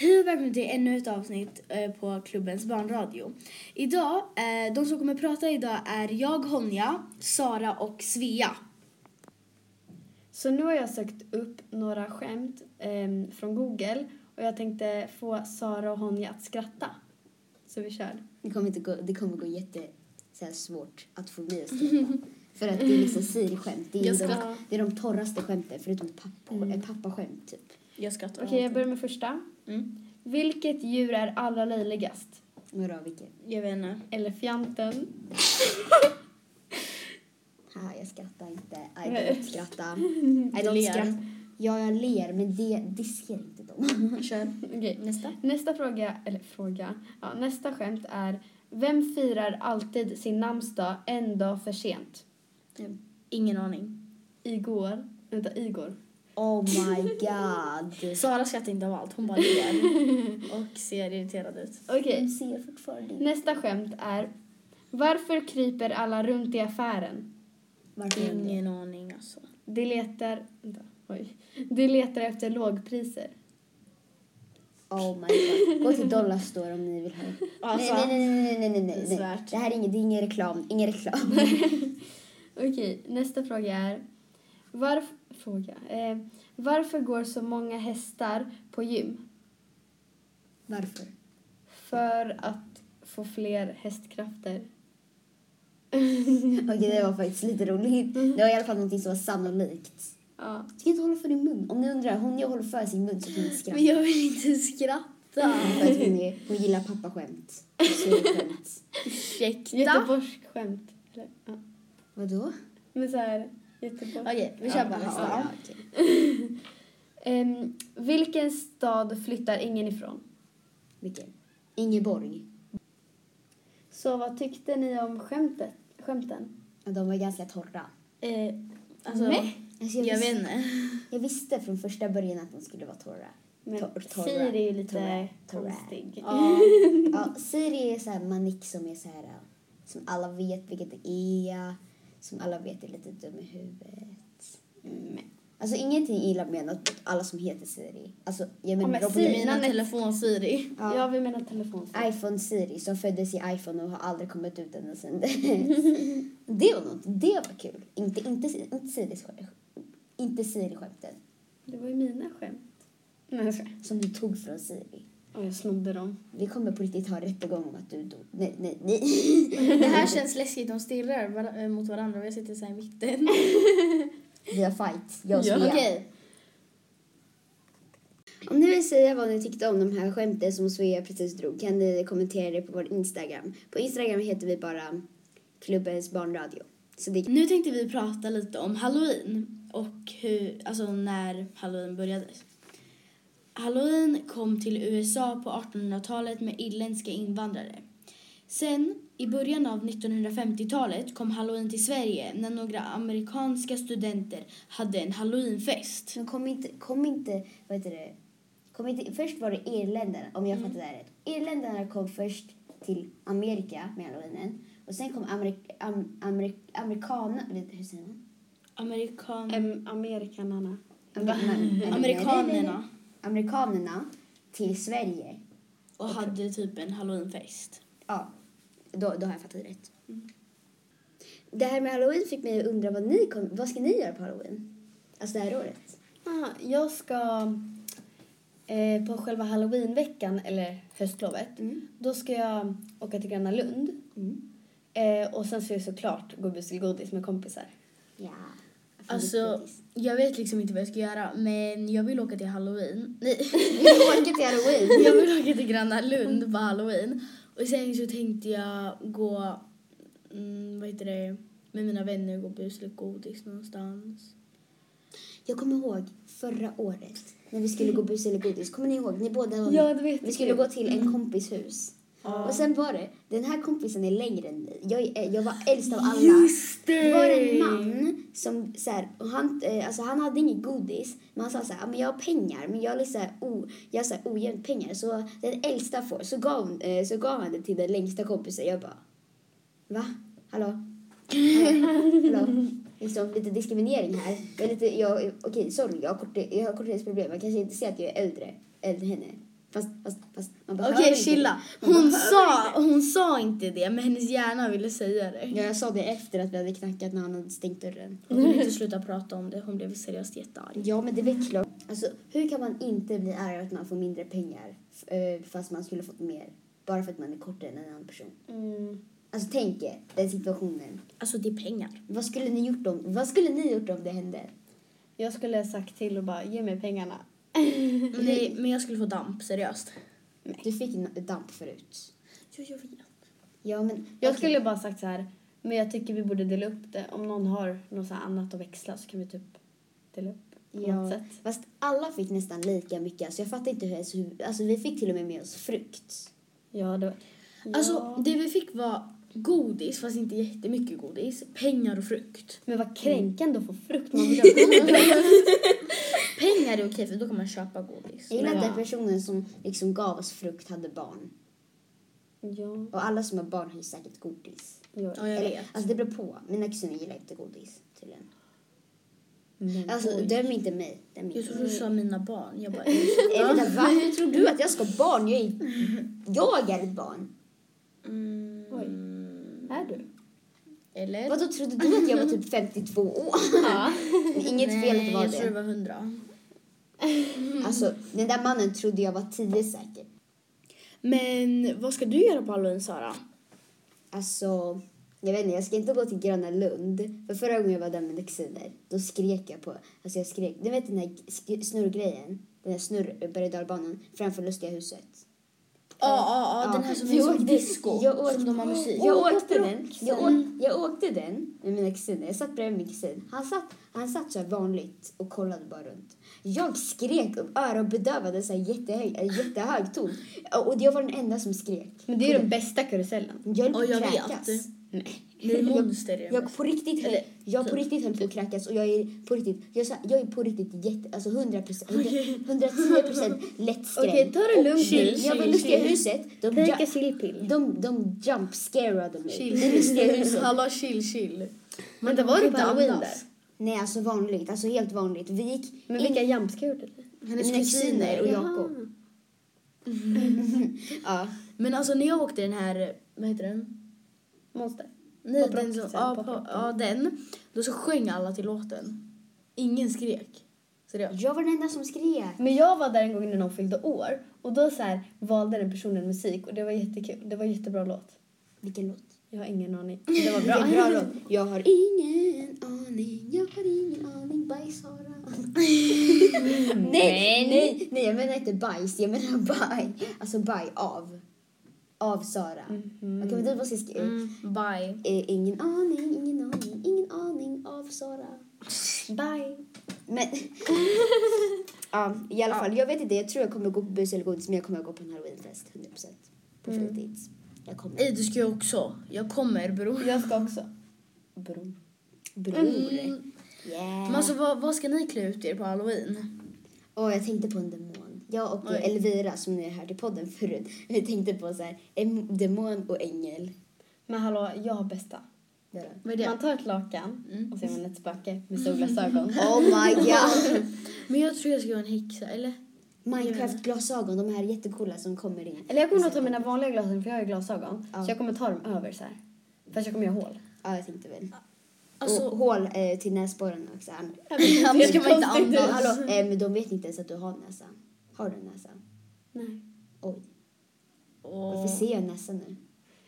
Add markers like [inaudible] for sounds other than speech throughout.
Hej och välkommen till ännu ett avsnitt eh, på klubbens barnradio. Idag, eh, de som kommer prata idag är jag, Honja, Sara och Svea. Så nu har jag sökt upp några skämt ehm, från Google och jag tänkte få Sara och Honja att skratta. Så vi kör. Det kommer, inte gå, det kommer gå jätte så här, svårt att få mig att skratta. [laughs] För att det är liksom Siri-skämt. Det, är de- det är de torraste skämten förutom pappa, Mm. pappaskämt typ. Jag skrattar Okej, jag alltid. börjar med första. Mm. Vilket djur är allra löjligast? Vadå, vilken? Jag vet inte. Elefanten. [laughs] Haha, jag skrattar inte. I don't skratta. [laughs] I Du don't ler. skratta. Ja, jag ler, men det, det ser inte de. [laughs] Kör. Okej, Nästa. nästa fråga, eller fråga, ja, nästa skämt är Vem firar alltid sin namnsdag en dag för sent? Ingen aning. Igår. Vänta, Igor. Oh my god. Sara skrattar inte av allt, hon bara ler [laughs] och ser irriterad ut. Okej, De ser fortfarande inte. nästa skämt är Varför kryper alla runt i affären? Varför gör det? Ingen aning alltså. De letar, vänta, oj. De letar efter lågpriser. Oh my god. Gå till Dollarstore om ni vill ha. Alltså, nej, nej, nej, nej, nej, nej, nej, det är nej. svärt. Det här är ingen, det är ingen reklam. Ingen reklam. [laughs] Okej, nästa fråga är varför, fråga, eh, varför går så många hästar på gym? Varför? För att få fler hästkrafter. [laughs] Okej, det var faktiskt lite roligt. Det var i alla fall något som var sannolikt. Ja. Du inte hålla för din mun. Om ni undrar, hon håller för sin mun så kan ni skratta. Men jag vill inte skratta. [laughs] För att hon, är, hon gillar pappaskämt. [laughs] Skämt. Ursäkta. Göteborgsskämt. Ja. Vadå? Men så här, Göteborg. Okej, vi kör bara nästa. ja, okej. [laughs] Ehm, vilken stad flyttar ingen ifrån? Vilken? Ingeborg. Så vad tyckte ni om skämtet, skämten? De var ganska torra. Eh, alltså, Nej. Alltså, jag, jag, vet visste, inte. [laughs] jag visste från första början att de skulle vara torra. Men Tor- torra. Siri är lite Torra. Torra. konstig. Ja. [laughs] Ja, Siri är så här manik som är så här, äh, som alla vet vilket det är, som alla vet är lite dum i huvudet. Mm. Alltså ingenting illa menat mot alla som heter Siri. Alltså, jag menar men Robert- Siri- Mina namnet- telefon-Siri. Ja. Ja, vi menar telefon. iPhone Siri som föddes i iPhone och har aldrig kommit ut ända sedan dess. [laughs] det var något, det var kul. Inte, inte, inte Siris skämt. Inte Siri-skämten Det var ju mina skämt. Nej, som du tog från Siri. Och jag snodde dem. Vi kommer på riktigt ha rättegång om att du dog. Nej, nej, nej. Det här [laughs] känns läskigt. De stirrar var- eh, mot varandra och jag sitter så här i mitten. [laughs] Vi har fight. Jag och Ja. Svea. Okej. Om ni vill säga vad ni tyckte om de här skämten som Svea precis drog kan ni kommentera det på vår Instagram. På Instagram heter vi bara Klubbens barnradio. Så det Nu tänkte vi prata lite om halloween och hur, alltså när halloween började. Halloween kom till USA på 1800-talet med irländska invandrare. Sen, i början av 1950-talet, kom halloween till Sverige när några amerikanska studenter hade en halloweenfest. Men kom inte, kom inte, vad heter det? Kom inte, först var det irländarna, om jag fattar det här rätt. Irländarna kom först till Amerika med halloweenen. Och sen kom amerik, am, amerik, amerikaner, eller hur säger man? Amerikan... Em, Amerikanarna. Amer- Amerikanerna. Amerikanerna till Sverige. Och hade typ en halloweenfest. Ja, då, då har jag fattat rätt. Det här med halloween fick mig att undra vad ni kom, vad ska ni göra på halloween? Alltså det här året. Ah, jag ska eh, på själva halloweenveckan, eller höstlovet, Mm. då ska jag åka till Gröna Lund. Mm. Eh, och sen ska jag såklart gå bus till godis med kompisar. Ja. Alltså, jag vet liksom inte vad jag ska göra, men jag vill åka till halloween. [laughs] Nej, Vi åker till halloween. jag vill åka till Gröna Lund på halloween. Och sen så tänkte jag gå, mm, vad heter det, med mina vänner och gå bus eller godis någonstans. Jag kommer ihåg förra året när vi skulle gå bus eller godis. Kommer ni ihåg? Ni båda Ja, det vet Vi skulle gå till en kompis hus. Ja. Och sen var det, den här kompisen är längre än mig. Jag, jag var äldst av alla. Just det! Det var en man som så här, och han, eh, alltså han hade inget godis, men han sa så här, "Ja, men jag har pengar, men jag har lite så här, o, jag har så här ojämnt pengar. Så den äldsta får, så gav, eh, så gav han det till den längsta kompisen. Jag bara, va? Hallå? [laughs] Hallå? Liksom lite diskriminering här. Men lite, jag, okej, sorry, jag har, kort, jag har korthetsproblem. Jag kanske inte ser att jag är äldre än henne. Fast, fast, fast man behöver Okej, inte chilla. det. Man Hon behöver sa, hon sa inte det, men hennes hjärna ville säga det. Ja, jag sa det efter att vi hade knackat när han hade stängt dörren. Hon inte sluta prata om det. Hon blev seriöst jättearg. Ja, men det är väl klart. Alltså, hur kan man inte bli arg över att man får mindre pengar f- eh, fast man skulle fått mer? Bara för att man är kortare än en annan person. Mm. Alltså tänk er den situationen. Alltså det är pengar. Vad skulle ni gjort om, vad skulle ni gjort om det hände? Jag skulle ha sagt till och bara ge mig pengarna. Nej, men jag skulle få damp, seriöst. Du fick en damp förut. Jo, jag vet. Ja, men... Jag okej. skulle bara sagt så här, men jag tycker vi borde dela upp det. Om någon har något så här annat att växla så kan vi typ dela upp på något Ja, sätt. fast alla fick nästan lika mycket. Alltså jag fattar inte hur, alltså, hur... Alltså vi fick till och med med oss frukt. Ja, det var... Alltså, ja. det vi fick var godis, fast inte jättemycket godis. Pengar och frukt. Men vad kränkande att få frukt. [laughs] Man vill ha godis. [laughs] Är okej, för då kan man köpa godis. Jag gillar att den personen som liksom gav oss frukt hade barn. ja, Och alla som har barn har ju säkert godis. ja. Ja, jag Eller, vet. alltså det beror på. Mina kusiner gillar inte godis tydligen. Men Alltså oj. döm inte mig. Döm Jag inte trodde du mig. sa mina barn. Jag bara, [laughs] vänta, [laughs] va? Hur tror du att jag ska ha barn? Jag är, [laughs] jag är ett barn. mm, Oj. Är du? Eller? Vadå, trodde du att jag var typ 52 år? Ja. Inget fel att Nej, vara jag tror det det. var hundra. [laughs] Alltså, den där mannen trodde jag var 10 säkert. Men vad ska du göra på halloween, Sara? Alltså, jag vet inte, jag ska inte gå till Gröna Lund. För förra gången jag var där med kusiner, då skrek jag på, alltså jag skrek, du vet den där snurrgrejen? Den där snurr, berg framför Lustiga huset. Ja, ja, ja, den här som är som åkte- disco, jag åkte- som de har musik. Jag åkte den. Jag, åk, jag åkte den med mina kusiner. Jag satt bredvid min kusin. Han satt, han satt så här vanligt och kollade bara runt. Jag skrek upp öronbedövade så här jättehög, äh, jättehög ton. Och jag var den enda som skrek. Men det är den bästa karusellen. Jag höll på att kräkas. vet. Nej. Det är monster det är Jag mest. på riktigt höll, Eller, jag på typ. riktigt höll på att kräkas och jag är på riktigt, jag, jag är på riktigt jätte, alltså 100 procent, 110 procent lättskrämd. Okej, ta det lugnt nu. När jag var i Lustiga huset, de, Take a ju, chill pill. de, de jump scarade mig. Chill, I Lustiga huset. Hallå, chill, chill. Vänta, var kan du på inte halloween där? Nej, alltså vanligt, alltså helt vanligt. Vi gick Men in- vilka du? Hennes mina kusiner och. Jakob. [laughs] Ja. Men alltså när jag åkte den här, vad heter den? Monster. Nej, Pop den så ja, på, ja, den. Då så sjöng alla till låten. Ingen skrek. Seriöst. Jag var den enda som skrek. Men jag var där en gång när någon fyllde år och då så här valde den personen musik och det var jättekul. Det var en jättebra låt. Vilken låt? Jag har ingen aning. Det var bra. Bra låt. [laughs] Jag har ingen aning, jag har ingen aning, bajs Sara. [laughs] nej, nej, nej, jag menar inte bajs, jag menar baj. Alltså baj av. Av Sara. Mhm. Okej, men du måste skriva. Mm, bye. Eh, ingen aning, ingen aning, ingen aning av Sara. Bye. Men, [laughs] ja, i alla fall, jag vet inte, jag tror jag kommer gå på bus eller godis, men jag kommer gå på en halloweenfest, 100%. På Mm. fritids. Jag kommer. Nej, du ska jag också. Jag kommer, bror. Jag ska också. Bror. Bror. Mm. Yeah. Men alltså, vad, vad ska ni klä ut er på halloween? Och jag tänkte på en demon. Jag och Oj. Elvira, som ni har hört i podden förut, vi tänkte på så här, en demon och ängel. Men hallå, jag har bästa. Vad är det? Man tar ett lakan Mm. och så är man ett spöke med solglasögon. [laughs] Oh my god! [laughs] Men jag tror jag ska vara en häxa, eller? Minecraft-glasögon, de här jättecoola som kommer in. Eller jag kommer nog ta mina vanliga glasögon för jag har ju glasögon. Ja. Så jag kommer ta dem över så här. Fast jag kommer göra hål. Ja, jag tänkte väl. Alltså, och hål eh, till näsborrarna också. annars [laughs] ska man inte andas. Hallå, eh, men de vet inte ens att du har näsa. Har du en näsa? Nej. Oj, Åh. varför ser jag näsa nu?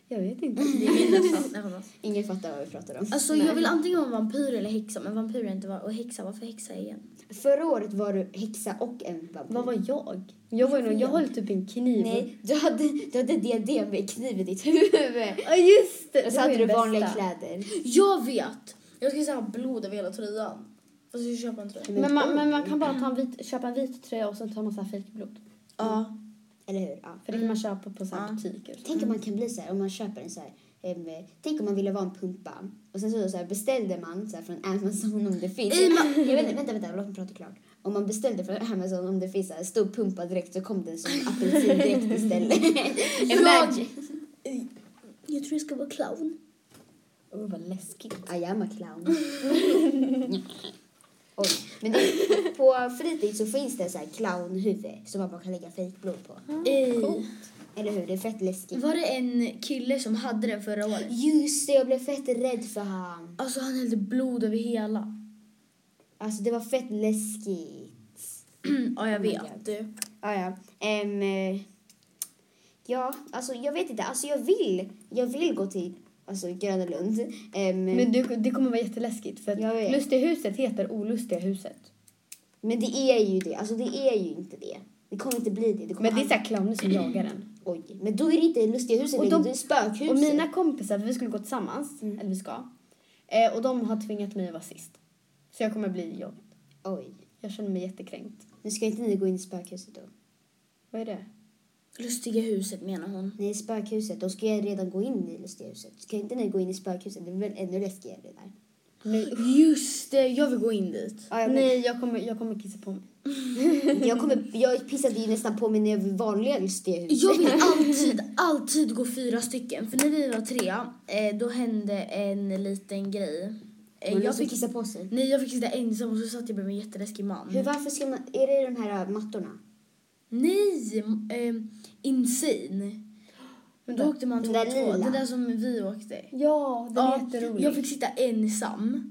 Jag vet inte. Det är min nästa. Nej, förlåt. Ingen fattar vad vi pratar om. Alltså jag vill antingen vara vampyr eller häxa, men vampyr är inte var och häxa, varför häxa igen? Förra året var du häxa och en vampyr. Vad var jag? Jag var nog, jag höll typ en kniv. Nej, du hade, du hade diadem med kniv i ditt huvud. Ja just det! Och så det hade du vanliga bästa. kläder. Jag vet! Jag ska ha blod över hela tröjan. Fast ska köpa en tröja. Men man, men man kan bara ta en vit, köpa en vit tröja och sen tar man så här fejkblod. Ja. Eller hur? Ja. För det kan man köpa på så här Ja. butiker. Tänk om man kan bli så här, om man köper en så här, em, tänk om man ville vara en pumpa och sen så, så här, beställde man så här, från Amazon om det finns. Jag vet, inte, vänta, vänta, låt mig prata klart. Om man beställde från Amazon om det finns så här, stor pumpa direkt så kom det som apelsindräkt istället. Imagine. [laughs] Jag tror jag ska vara clown. Åh vad läskigt. I am a clown. [laughs] Oj. Men det, på fritid så finns det så här clownhuvud som man bara kan lägga fejkblod på. Ej. Coolt. Eller hur? Det är fett läskigt. Var det en kille som hade den förra året? Just det, jag blev fett rädd för han. Alltså han hällde blod över hela. Alltså det var fett läskigt. [clears throat] ja, jag Oh vet. Ah, ja. Ehm, eh, ja, alltså jag vet inte. Alltså jag vill, jag vill gå till alltså, Gröna Lund. Ehm, Men du, det kommer vara jätteläskigt för att Lustiga huset heter Olustiga huset. men det är ju det. Alltså det är ju inte det. Det kommer inte bli det. det Men det är såhär clowner som jagar en. [clears throat] Oj, men då är det inte Lustiga huset Och de- då är det Spökhuset. Och mina kompisar, för vi skulle gå tillsammans, Mm. eller vi ska. Eh, och de har tvingat mig att vara sist. Så jag kommer bli jobbigt. Oj. Jag känner mig jättekränkt. Nu ska inte ni gå in i Spökhuset då? Vad är det? Lustiga huset menar hon. Nej, Spökhuset. Då ska jag redan gå in i Lustiga huset. Ska inte ni gå in i Spökhuset? Det är väl ännu läskigare där. Nej, Just det, jag vill gå in dit. Ja, jag. Nej jag, kommer, jag kommer kissa på mig. [laughs] jag, kommer, jag pissade ju nästan på mig när jag var i vanliga Lustiga huset. Jag vill [laughs] alltid, alltid gå fyra stycken. För när vi var tre, eh, då hände en liten grej. Eh, jag jag fick kissa på sig. nej, jag fick sitta ensam och så satt jag bredvid en jätteläskig man. Hur, varför ska man... Är det de här mattorna? Nej, eh, Insane. Då åkte man två och där två. lila. Det där som vi åkte. Ja, den är jätterolig. jag fick sitta ensam.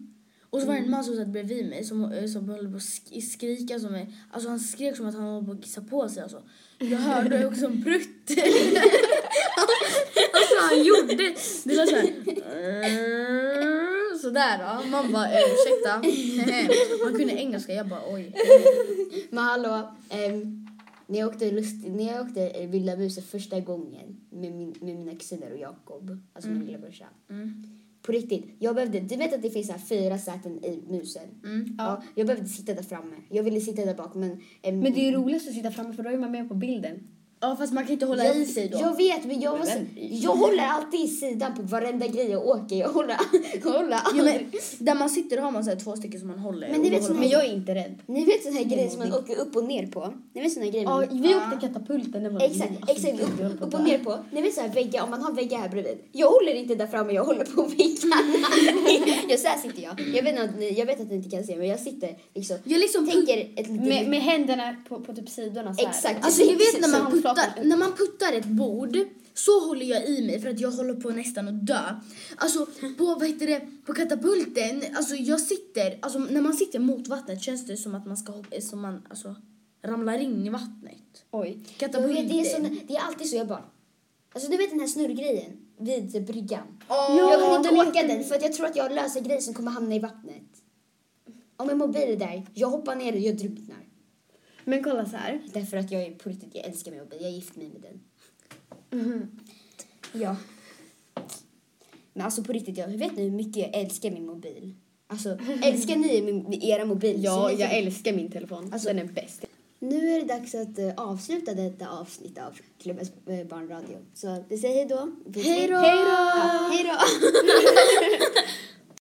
Och så var det en man som satt bredvid mig som, eh, som höll på att sk- skrika som mig. Alltså han skrek som att han höll på att kissa på sig alltså. Jag hörde också en prutt. [laughs] alltså han gjorde, det var såhär. Sådär då. Man bara, ursäkta. [laughs] Man kunde engelska, jag bara oj. Men hallå, ehm, när jag åkte, lust, när jag åkte eh, Vilda musen första gången med, min, med mina kusiner och Jakob, alltså min lillebrorsa. Mm. På riktigt, jag behövde, du vet att det finns så fyra säten i musen? Mm. Ja. jag behövde sitta där framme. Jag ville sitta där bak men... ehm, Men det är ju roligast att sitta framme för då är man med på bilden. Ja fast man kan inte hålla jag, i sig då. Jag vet men jag, måste, jag håller alltid i sidan på varenda grej jag åker. Jag håller, jag [laughs] håller Ja, men, där man sitter har man så två stycken som man håller. Men ni vet håller Men jag är inte rädd. Ni vet sån här grej som man åker upp och ner på? Ni vet sån här grej Ja, man... vi åkte katapulten. Var Exakt, alltså, exakt. jag Upp, på upp och ner på. Ni vet så här väggar, om man har väggar här bredvid. Jag håller inte där framme, jag håller på väggarna. [laughs] så här sitter jag. Jag vet, att ni, jag vet att ni inte kan se, men jag sitter liksom... Jag liksom Tänker ett litet... Med, med händerna på, på typ sidorna så här. Exakt. Alltså ni vet när man, puttar, när man puttar ett bord så håller jag i mig för att jag håller på nästan att dö. Alltså på, vad heter det, på katapulten, alltså jag sitter, alltså när man sitter mot vattnet känns det som att man ska hoppa, som man alltså ramlar in i vattnet. Oj. Katapulten. det, är sån, det är alltid så jag bara... Alltså du vet den här snurrgrejen vid bryggan. Åh, jag kan inte åka den för att jag tror att jag löser grejer som kommer hamna i vattnet. Om en mobil är där, jag hoppar ner och jag drunknar. Men kolla så här. Därför att jag är på riktigt, jag älskar min mobil. Jag gift mig med den. Mhm. Ja. Men alltså på riktigt, jag vet ni hur mycket jag älskar min mobil? Alltså, [laughs] älskar ni min, era mobiler? Ja, jag älskar min telefon. Alltså- den är bäst. Nu är det dags att eh, avsluta detta avsnitt av Klubbens uh, barnradio. Så vi säger hej då. Hej då! Hej då! [laughs]